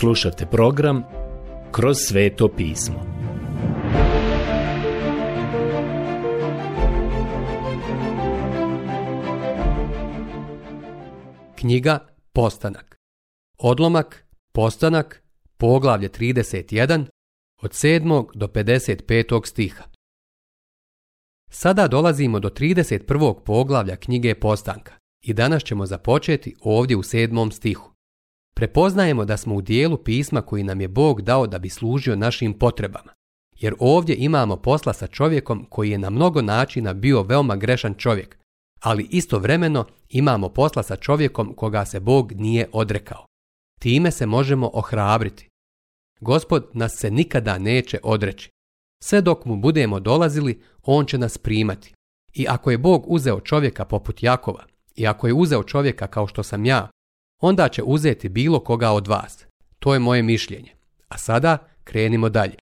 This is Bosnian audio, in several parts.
Slušajte program Kroz sveto pismo. Knjiga Postanak. Odlomak Postanak, poglavlje 31, od 7. do 55. stiha. Sada dolazimo do 31. poglavlja knjige Postanka i danas ćemo započeti ovdje u 7. stihu. Prepoznajemo da smo u dijelu pisma koji nam je Bog dao da bi služio našim potrebama. Jer ovdje imamo posla sa čovjekom koji je na mnogo načina bio veoma grešan čovjek, ali istovremeno imamo posla sa čovjekom koga se Bog nije odrekao. Time se možemo ohrabriti. Gospod nas se nikada neće odreći. Sve dok mu budemo dolazili, on će nas primati. I ako je Bog uzeo čovjeka poput Jakova, i ako je uzeo čovjeka kao što sam ja, onda će uzeti bilo koga od vas. To je moje mišljenje. A sada krenimo dalje.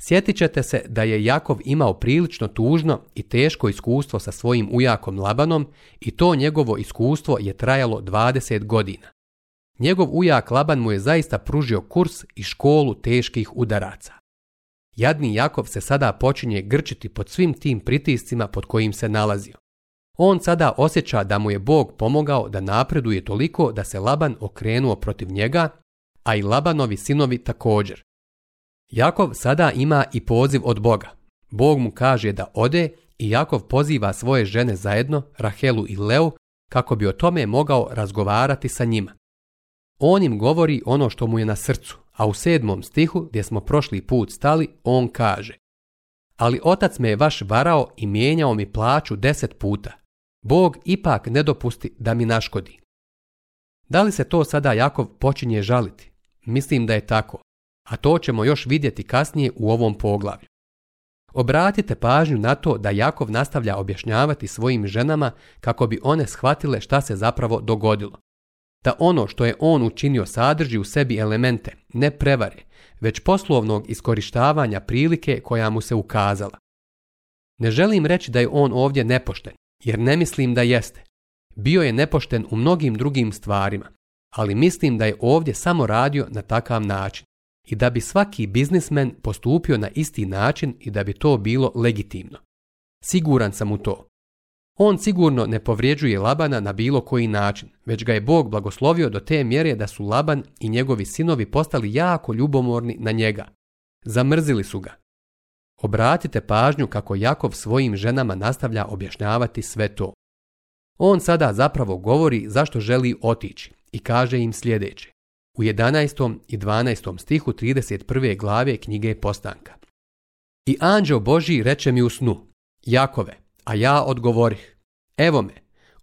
Sjetit ćete se da je Jakov imao prilično tužno i teško iskustvo sa svojim ujakom Labanom i to njegovo iskustvo je trajalo 20 godina. Njegov ujak Laban mu je zaista pružio kurs i školu teških udaraca. Jadni Jakov se sada počinje grčiti pod svim tim pritiscima pod kojim se nalazio. On sada osjeća da mu je Bog pomogao da napreduje toliko da se Laban okrenuo protiv njega, a i Labanovi sinovi također. Jakov sada ima i poziv od Boga. Bog mu kaže da ode i Jakov poziva svoje žene zajedno, Rahelu i Leu, kako bi o tome mogao razgovarati sa njima. On im govori ono što mu je na srcu, a u sedmom stihu gdje smo prošli put stali, on kaže Ali otac me je vaš varao i mijenjao mi plaću deset puta, Bog ipak ne dopusti da mi naškodi. Da li se to sada Jakov počinje žaliti? Mislim da je tako, a to ćemo još vidjeti kasnije u ovom poglavlju. Obratite pažnju na to da Jakov nastavlja objašnjavati svojim ženama kako bi one shvatile šta se zapravo dogodilo. Da ono što je on učinio sadrži u sebi elemente, ne prevare, već poslovnog iskorištavanja prilike koja mu se ukazala. Ne želim reći da je on ovdje nepošten, jer ne mislim da jeste. Bio je nepošten u mnogim drugim stvarima, ali mislim da je ovdje samo radio na takav način i da bi svaki biznismen postupio na isti način i da bi to bilo legitimno. Siguran sam u to. On sigurno ne povrijeđuje Labana na bilo koji način, već ga je Bog blagoslovio do te mjere da su Laban i njegovi sinovi postali jako ljubomorni na njega. Zamrzili su ga, Obratite pažnju kako Jakov svojim ženama nastavlja objašnjavati sve to. On sada zapravo govori zašto želi otići i kaže im sljedeće. U 11. i 12. stihu 31. glave knjige Postanka. I anđeo Boži reče mi u snu, Jakove, a ja odgovorih, evo me,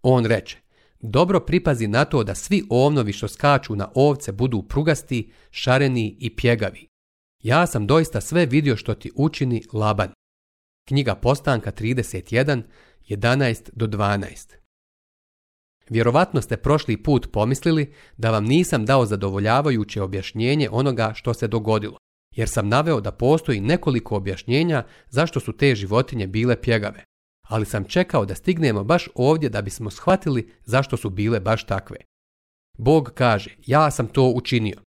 on reče, dobro pripazi na to da svi ovnovi što skaču na ovce budu prugasti, šareni i pjegavi, ja sam doista sve vidio što ti učini Laban. Knjiga Postanka 31, 11 do 12. Vjerovatno ste prošli put pomislili da vam nisam dao zadovoljavajuće objašnjenje onoga što se dogodilo, jer sam naveo da postoji nekoliko objašnjenja zašto su te životinje bile pjegave, ali sam čekao da stignemo baš ovdje da bismo shvatili zašto su bile baš takve. Bog kaže, ja sam to učinio.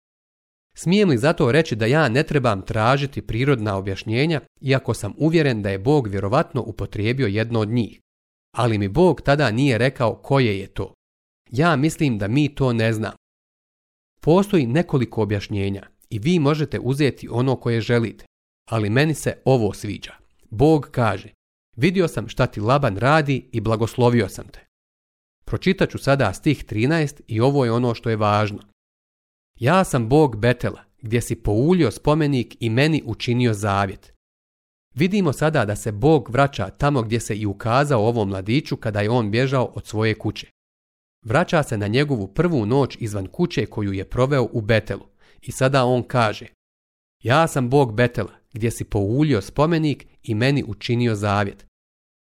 Smijem li zato reći da ja ne trebam tražiti prirodna objašnjenja, iako sam uvjeren da je Bog vjerovatno upotrijebio jedno od njih? Ali mi Bog tada nije rekao koje je to. Ja mislim da mi to ne znam. Postoji nekoliko objašnjenja i vi možete uzeti ono koje želite, ali meni se ovo sviđa. Bog kaže, vidio sam šta ti Laban radi i blagoslovio sam te. Pročitat ću sada stih 13 i ovo je ono što je važno. Ja sam bog Betela, gdje si poulio spomenik i meni učinio zavjet. Vidimo sada da se Bog vraća tamo gdje se i ukazao ovom mladiću kada je on bježao od svoje kuće. Vraća se na njegovu prvu noć izvan kuće koju je proveo u Betelu i sada on kaže Ja sam Bog Betela, gdje si poulio spomenik i meni učinio zavjet.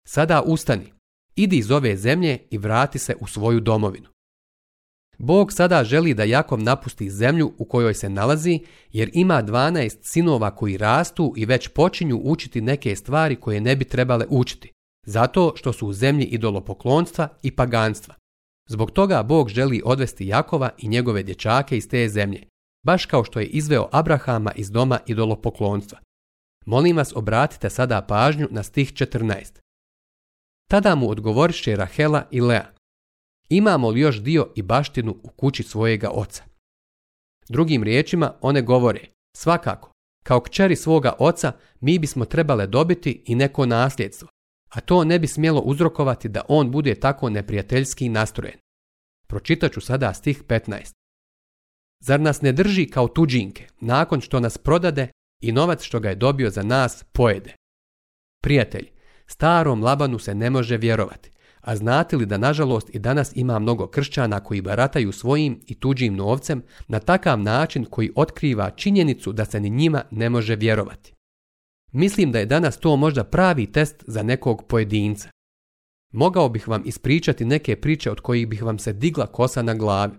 Sada ustani, idi iz ove zemlje i vrati se u svoju domovinu. Bog sada želi da Jakov napusti zemlju u kojoj se nalazi, jer ima 12 sinova koji rastu i već počinju učiti neke stvari koje ne bi trebale učiti, zato što su u zemlji idolopoklonstva i paganstva. Zbog toga Bog želi odvesti Jakova i njegove dječake iz te zemlje, baš kao što je izveo Abrahama iz doma idolopoklonstva. Molim vas obratite sada pažnju na stih 14. Tada mu odgovoriše Rahela i Lea imamo li još dio i baštinu u kući svojega oca. Drugim riječima one govore, svakako, kao kćeri svoga oca mi bismo trebale dobiti i neko nasljedstvo, a to ne bi smjelo uzrokovati da on bude tako neprijateljski nastrojen. Pročitat ću sada stih 15. Zar nas ne drži kao tuđinke nakon što nas prodade i novac što ga je dobio za nas pojede? Prijatelj, starom labanu se ne može vjerovati. A znate li da nažalost i danas ima mnogo kršćana koji barataju svojim i tuđim novcem na takav način koji otkriva činjenicu da se ni njima ne može vjerovati. Mislim da je danas to možda pravi test za nekog pojedinca. Mogao bih vam ispričati neke priče od kojih bih vam se digla kosa na glavi.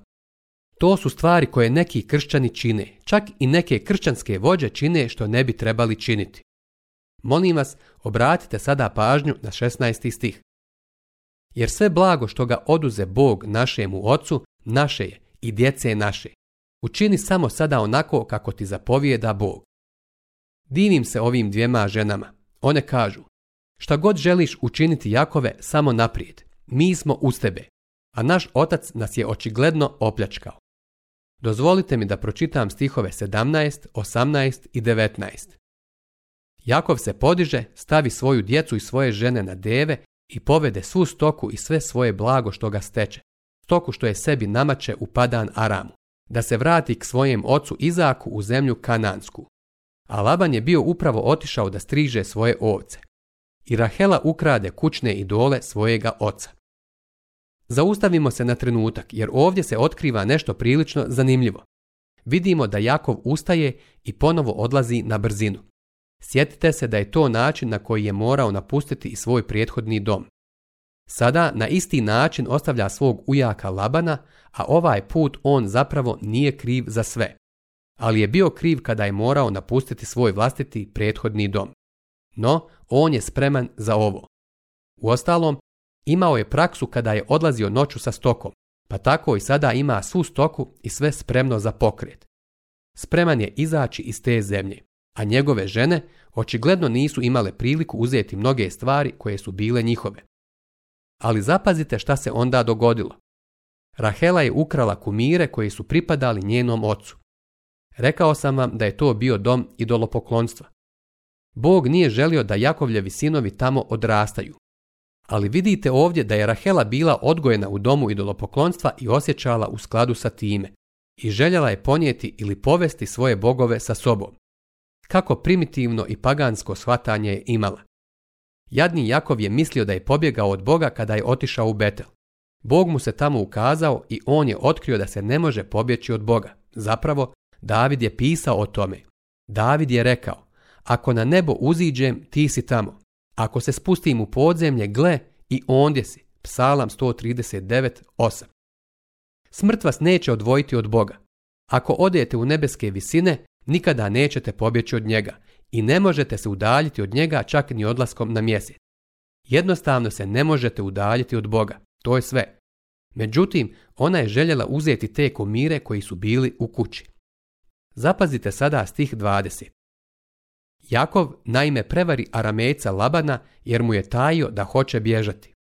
To su stvari koje neki kršćani čine, čak i neke kršćanske vođe čine što ne bi trebali činiti. Molim vas, obratite sada pažnju na 16. stih. Jer sve blago što ga oduze Bog našemu ocu, naše je i djece je naše. Učini samo sada onako kako ti zapovijeda Bog. Divim se ovim dvijema ženama. One kažu, šta god želiš učiniti Jakove, samo naprijed. Mi smo uz tebe, a naš otac nas je očigledno opljačkao. Dozvolite mi da pročitam stihove 17, 18 i 19. Jakov se podiže, stavi svoju djecu i svoje žene na deve i povede svu stoku i sve svoje blago što ga steče, stoku što je sebi namače u padan Aramu, da se vrati k svojem ocu Izaku u zemlju Kanansku. A Laban je bio upravo otišao da striže svoje ovce. I Rahela ukrade kućne idole svojega oca. Zaustavimo se na trenutak, jer ovdje se otkriva nešto prilično zanimljivo. Vidimo da Jakov ustaje i ponovo odlazi na brzinu. Sjetite se da je to način na koji je morao napustiti i svoj prethodni dom. Sada na isti način ostavlja svog ujaka Labana, a ovaj put on zapravo nije kriv za sve. Ali je bio kriv kada je morao napustiti svoj vlastiti prethodni dom. No, on je spreman za ovo. Uostalom, imao je praksu kada je odlazio noću sa stokom, pa tako i sada ima svu stoku i sve spremno za pokret. Spreman je izaći iz te zemlje a njegove žene očigledno nisu imale priliku uzeti mnoge stvari koje su bile njihove. Ali zapazite šta se onda dogodilo. Rahela je ukrala kumire koji su pripadali njenom ocu. Rekao sam vam da je to bio dom idolopoklonstva. Bog nije želio da Jakovljevi sinovi tamo odrastaju. Ali vidite ovdje da je Rahela bila odgojena u domu idolopoklonstva i osjećala u skladu sa time i željela je ponijeti ili povesti svoje bogove sa sobom kako primitivno i pagansko shvatanje je imala. Jadni Jakov je mislio da je pobjegao od Boga kada je otišao u Betel. Bog mu se tamo ukazao i on je otkrio da se ne može pobjeći od Boga. Zapravo, David je pisao o tome. David je rekao, ako na nebo uziđem, ti si tamo. Ako se spustim u podzemlje, gle, i ondje si. Psalam 139.8 Smrt vas neće odvojiti od Boga. Ako odete u nebeske visine, Nikada nećete pobjeći od njega i ne možete se udaljiti od njega čak ni odlaskom na mjesec. Jednostavno se ne možete udaljiti od Boga, to je sve. Međutim, ona je željela uzeti te komire koji su bili u kući. Zapazite sada stih 20. Jakov naime prevari aramejca Labana jer mu je tajio da hoće bježati.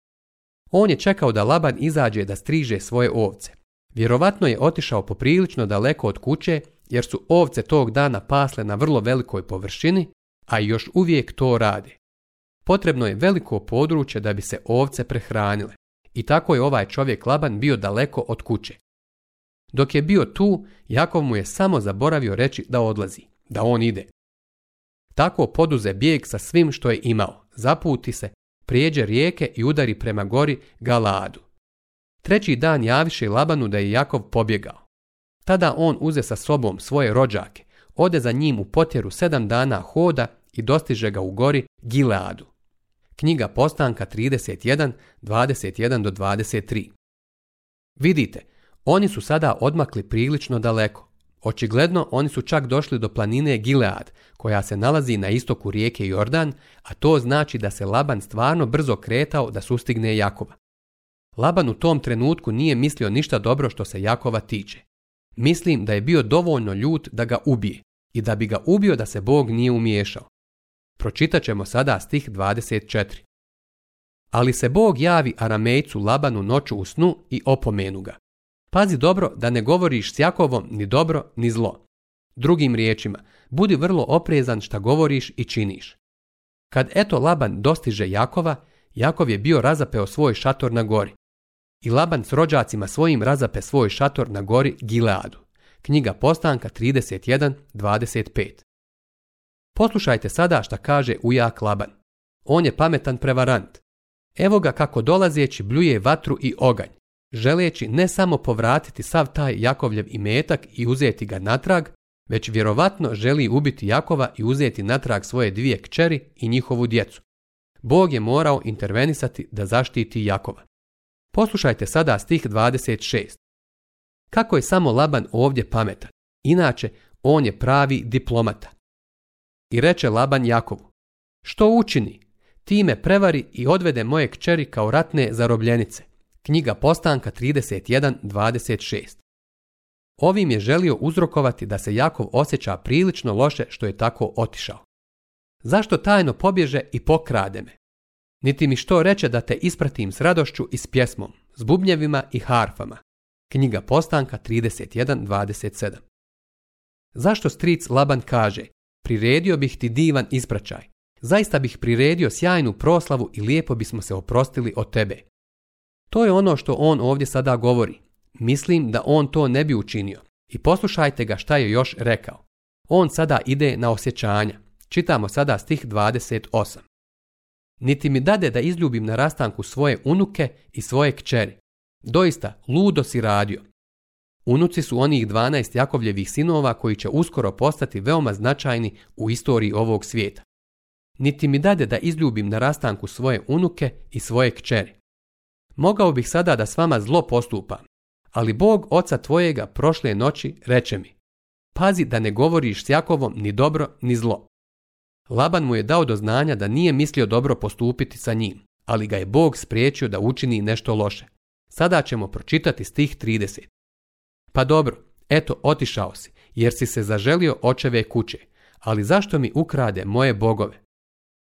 On je čekao da Laban izađe da striže svoje ovce. Vjerovatno je otišao poprilično daleko od kuće jer su ovce tog dana pasle na vrlo velikoj površini, a još uvijek to rade. Potrebno je veliko područje da bi se ovce prehranile i tako je ovaj čovjek Laban bio daleko od kuće. Dok je bio tu, Jakov mu je samo zaboravio reći da odlazi, da on ide. Tako poduze bijeg sa svim što je imao, zaputi se, prijeđe rijeke i udari prema gori Galadu. Treći dan javiše Labanu da je Jakov pobjegao. Tada on uze sa sobom svoje rođake, ode za njim u potjeru sedam dana hoda i dostiže ga u gori Gileadu. Knjiga Postanka 31, do 23. Vidite, oni su sada odmakli prilično daleko. Očigledno oni su čak došli do planine Gilead, koja se nalazi na istoku rijeke Jordan, a to znači da se Laban stvarno brzo kretao da sustigne Jakova. Laban u tom trenutku nije mislio ništa dobro što se Jakova tiče. Mislim da je bio dovoljno ljut da ga ubije i da bi ga ubio da se Bog nije umiješao. Pročitat ćemo sada stih 24. Ali se Bog javi Aramejcu Labanu noću u snu i opomenu ga. Pazi dobro da ne govoriš s Jakovom ni dobro ni zlo. Drugim riječima, budi vrlo oprezan šta govoriš i činiš. Kad eto Laban dostiže Jakova, Jakov je bio razapeo svoj šator na gori i Laban s rođacima svojim razape svoj šator na gori Gileadu. Knjiga Postanka 31.25 Poslušajte sada šta kaže ujak Laban. On je pametan prevarant. Evo ga kako dolazeći bljuje vatru i oganj, želeći ne samo povratiti sav taj Jakovljev imetak i uzeti ga natrag, već vjerovatno želi ubiti Jakova i uzeti natrag svoje dvije kćeri i njihovu djecu. Bog je morao intervenisati da zaštiti Jakova. Poslušajte sada stih 26. Kako je samo Laban ovdje pametan, inače on je pravi diplomata. I reče Laban Jakovu, što učini? Ti me prevari i odvede moje kćeri kao ratne zarobljenice. Knjiga Postanka 31.26 Ovim je želio uzrokovati da se Jakov osjeća prilično loše što je tako otišao. Zašto tajno pobježe i pokrade me? niti mi što reče da te ispratim s radošću i s pjesmom, s bubnjevima i harfama. Knjiga Postanka 31.27 Zašto stric Laban kaže, priredio bih ti divan ispraćaj, zaista bih priredio sjajnu proslavu i lijepo bismo se oprostili od tebe. To je ono što on ovdje sada govori. Mislim da on to ne bi učinio. I poslušajte ga šta je još rekao. On sada ide na osjećanja. Čitamo sada stih 28 niti mi dade da izljubim na rastanku svoje unuke i svoje kćeri. Doista, ludo si radio. Unuci su onih 12 Jakovljevih sinova koji će uskoro postati veoma značajni u istoriji ovog svijeta. Niti mi dade da izljubim na rastanku svoje unuke i svoje kćeri. Mogao bih sada da s vama zlo postupam, ali Bog oca tvojega prošle noći reče mi, pazi da ne govoriš s Jakovom ni dobro ni zlo. Laban mu je dao do znanja da nije mislio dobro postupiti sa njim, ali ga je Bog spriječio da učini nešto loše. Sada ćemo pročitati stih 30. Pa dobro, eto otišao si, jer si se zaželio očeve kuće, ali zašto mi ukrade moje bogove?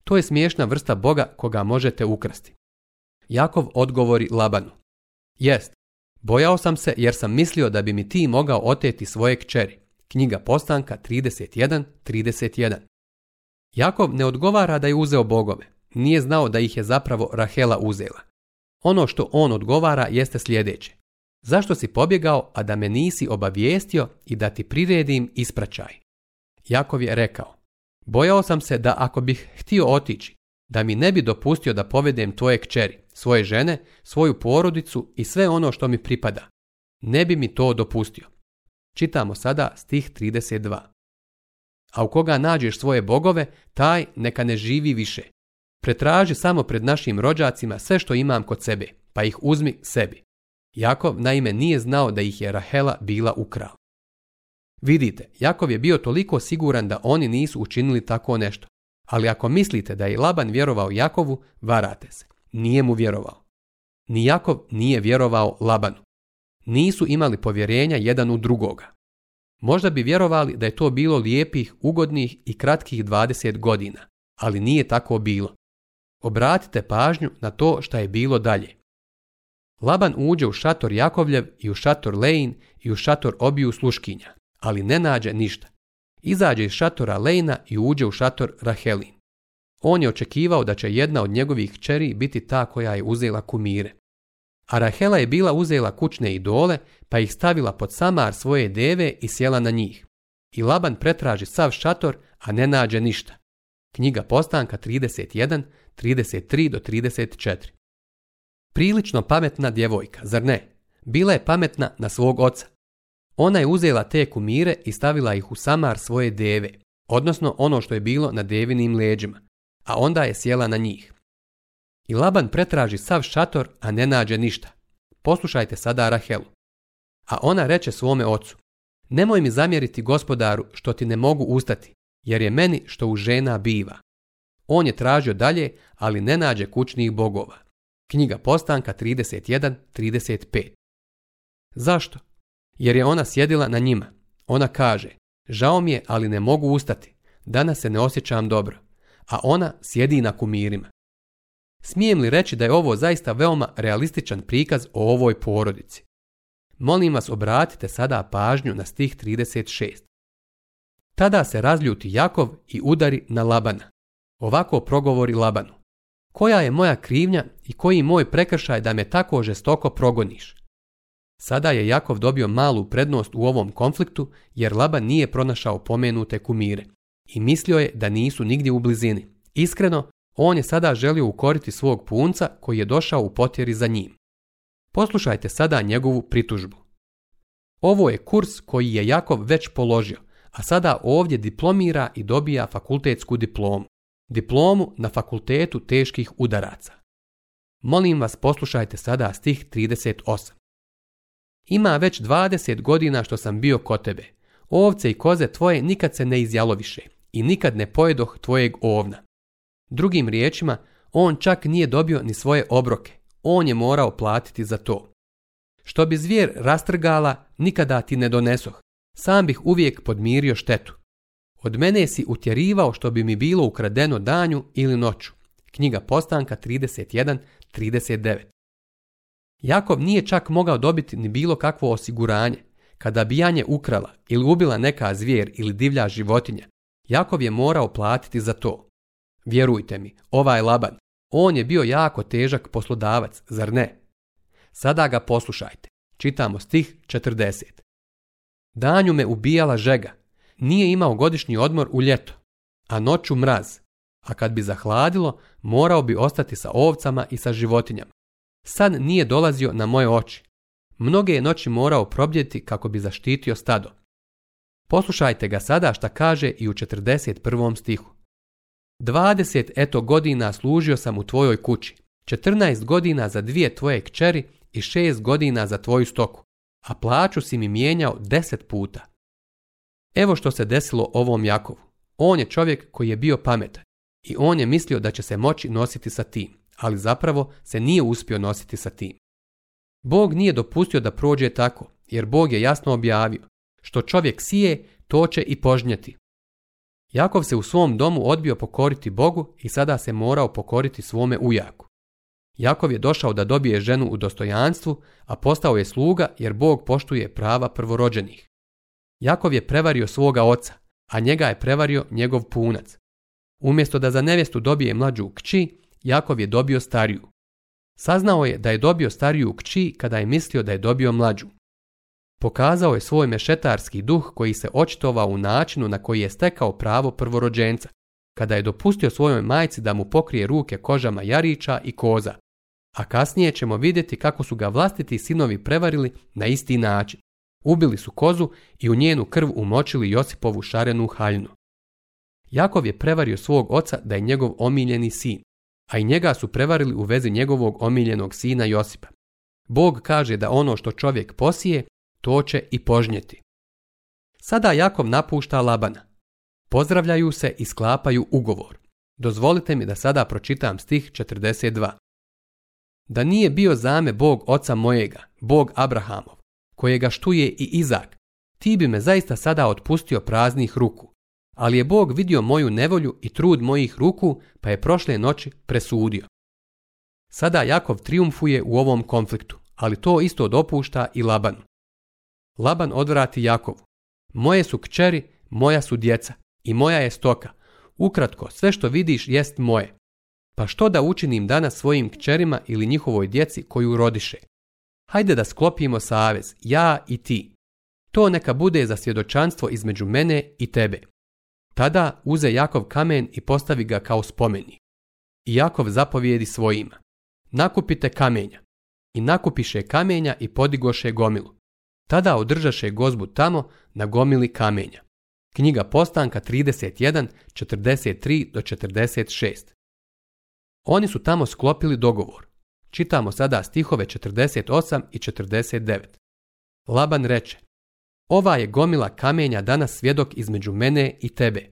To je smiješna vrsta Boga koga možete ukrasti. Jakov odgovori Labanu. Jest, bojao sam se jer sam mislio da bi mi ti mogao oteti svoje kćeri. Knjiga Postanka 31.31. 31. Jakov ne odgovara da je uzeo bogove. Nije znao da ih je zapravo Rahela uzela. Ono što on odgovara jeste sljedeće. Zašto si pobjegao, a da me nisi obavijestio i da ti priredim ispraćaj? Jakov je rekao, bojao sam se da ako bih htio otići, da mi ne bi dopustio da povedem tvoje kćeri, svoje žene, svoju porodicu i sve ono što mi pripada. Ne bi mi to dopustio. Čitamo sada stih 32 a u koga nađeš svoje bogove, taj neka ne živi više. Pretraži samo pred našim rođacima sve što imam kod sebe, pa ih uzmi sebi. Jakov naime nije znao da ih je Rahela bila ukrao. Vidite, Jakov je bio toliko siguran da oni nisu učinili tako nešto. Ali ako mislite da je Laban vjerovao Jakovu, varate se. Nije mu vjerovao. Ni Jakov nije vjerovao Labanu. Nisu imali povjerenja jedan u drugoga. Možda bi vjerovali da je to bilo lijepih, ugodnih i kratkih 20 godina, ali nije tako bilo. Obratite pažnju na to šta je bilo dalje. Laban uđe u šator Jakovljev i u šator Lejn i u šator obiju sluškinja, ali ne nađe ništa. Izađe iz šatora Lejna i uđe u šator Rahelin. On je očekivao da će jedna od njegovih čeri biti ta koja je uzela kumire. A Rahela je bila uzela kućne idole, pa ih stavila pod samar svoje deve i sjela na njih. I Laban pretraži sav šator, a ne nađe ništa. Knjiga Postanka 31, 34. Prilično pametna djevojka, zar ne? Bila je pametna na svog oca. Ona je uzela te kumire i stavila ih u samar svoje deve, odnosno ono što je bilo na devinim leđima, a onda je sjela na njih i Laban pretraži sav šator, a ne nađe ništa. Poslušajte sada Rahelu. A ona reče svome ocu, nemoj mi zamjeriti gospodaru što ti ne mogu ustati, jer je meni što u žena biva. On je tražio dalje, ali ne nađe kućnih bogova. Knjiga Postanka 31.35 Zašto? Jer je ona sjedila na njima. Ona kaže, žao mi je, ali ne mogu ustati. Danas se ne osjećam dobro. A ona sjedi na kumirima. Smijem li reći da je ovo zaista veoma realističan prikaz o ovoj porodici? Molim vas obratite sada pažnju na stih 36. Tada se razljuti Jakov i udari na Labana. Ovako progovori Labanu. Koja je moja krivnja i koji moj prekršaj da me tako žestoko progoniš? Sada je Jakov dobio malu prednost u ovom konfliktu jer Laban nije pronašao pomenute kumire i mislio je da nisu nigdje u blizini. Iskreno, on je sada želio ukoriti svog punca koji je došao u potjeri za njim. Poslušajte sada njegovu pritužbu. Ovo je kurs koji je Jakov već položio, a sada ovdje diplomira i dobija fakultetsku diplomu. Diplomu na fakultetu teških udaraca. Molim vas poslušajte sada stih 38. Ima već 20 godina što sam bio kod tebe. Ovce i koze tvoje nikad se ne izjaloviše i nikad ne pojedoh tvojeg ovna. Drugim riječima, on čak nije dobio ni svoje obroke. On je morao platiti za to. Što bi zvijer rastrgala, nikada ti ne donesoh. Sam bih uvijek podmirio štetu. Od mene si utjerivao što bi mi bilo ukradeno danju ili noću. Knjiga Postanka 31.39 Jakov nije čak mogao dobiti ni bilo kakvo osiguranje. Kada bi Janje ukrala ili ubila neka zvijer ili divlja životinja, Jakov je morao platiti za to. Vjerujte mi, ovaj Laban, on je bio jako težak poslodavac, zar ne? Sada ga poslušajte. Čitamo stih 40. Danju me ubijala žega. Nije imao godišnji odmor u ljeto, a noću mraz. A kad bi zahladilo, morao bi ostati sa ovcama i sa životinjama. San nije dolazio na moje oči. Mnoge je noći morao probljeti kako bi zaštitio stado. Poslušajte ga sada šta kaže i u 41. stihu. 20 eto godina služio sam u tvojoj kući, 14 godina za dvije tvoje kćeri i 6 godina za tvoju stoku, a plaću si mi mijenjao 10 puta. Evo što se desilo ovom Jakovu. On je čovjek koji je bio pametan i on je mislio da će se moći nositi sa tim, ali zapravo se nije uspio nositi sa tim. Bog nije dopustio da prođe tako, jer Bog je jasno objavio, što čovjek sije, to će i požnjeti. Jakov se u svom domu odbio pokoriti Bogu i sada se morao pokoriti svome ujaku. Jakov je došao da dobije ženu u dostojanstvu, a postao je sluga jer Bog poštuje prava prvorođenih. Jakov je prevario svoga oca, a njega je prevario njegov punac. Umjesto da za nevjestu dobije mlađu kći, Jakov je dobio stariju. Saznao je da je dobio stariju kći kada je mislio da je dobio mlađu. Pokazao je svoj mešetarski duh koji se očitovao u načinu na koji je stekao pravo prvorođenca, kada je dopustio svojoj majci da mu pokrije ruke kožama jarića i koza. A kasnije ćemo vidjeti kako su ga vlastiti sinovi prevarili na isti način. Ubili su kozu i u njenu krv umočili Josipovu šarenu haljnu. Jakov je prevario svog oca da je njegov omiljeni sin, a i njega su prevarili u vezi njegovog omiljenog sina Josipa. Bog kaže da ono što čovjek posije, to će i požnjeti. Sada Jakov napušta Labana. Pozdravljaju se i sklapaju ugovor. Dozvolite mi da sada pročitam stih 42. Da nije bio zame Bog oca mojega, Bog Abrahamov, kojega štuje i Izak, ti bi me zaista sada otpustio praznih ruku. Ali je Bog vidio moju nevolju i trud mojih ruku, pa je prošle noći presudio. Sada Jakov triumfuje u ovom konfliktu, ali to isto dopušta i Labanu. Laban odvrati Jakovu. Moje su kćeri, moja su djeca i moja je stoka. Ukratko, sve što vidiš jest moje. Pa što da učinim danas svojim kćerima ili njihovoj djeci koju rodiše? Hajde da sklopimo savez, ja i ti. To neka bude za svjedočanstvo između mene i tebe. Tada uze Jakov kamen i postavi ga kao spomeni. I Jakov zapovijedi svojima. Nakupite kamenja. I nakupiše kamenja i podigoše gomilu. Tada održaše gozbu tamo na gomili kamenja. Knjiga Postanka 31, 43 do 46. Oni su tamo sklopili dogovor. Čitamo sada stihove 48 i 49. Laban reče, ova je gomila kamenja danas svjedok između mene i tebe.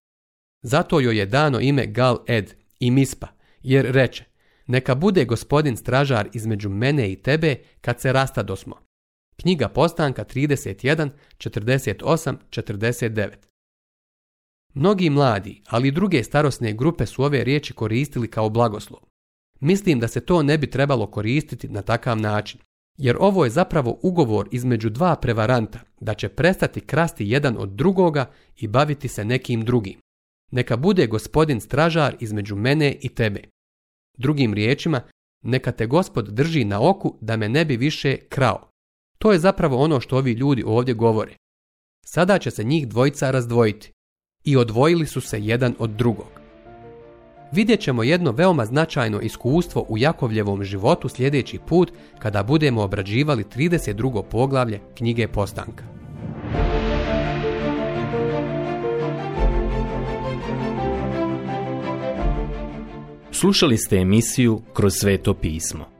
Zato joj je dano ime Gal Ed i Mispa, jer reče, neka bude gospodin stražar između mene i tebe kad se rasta dosmo. Knjiga Postanka 31, 48, 49. Mnogi mladi, ali i druge starosne grupe su ove riječi koristili kao blagoslov. Mislim da se to ne bi trebalo koristiti na takav način, jer ovo je zapravo ugovor između dva prevaranta da će prestati krasti jedan od drugoga i baviti se nekim drugim. Neka bude gospodin stražar između mene i tebe. Drugim riječima, neka te gospod drži na oku da me ne bi više krao to je zapravo ono što ovi ljudi ovdje govore. Sada će se njih dvojica razdvojiti. I odvojili su se jedan od drugog. Vidjet ćemo jedno veoma značajno iskustvo u Jakovljevom životu sljedeći put kada budemo obrađivali 32. poglavlje knjige Postanka. Slušali ste emisiju Kroz sveto pismo.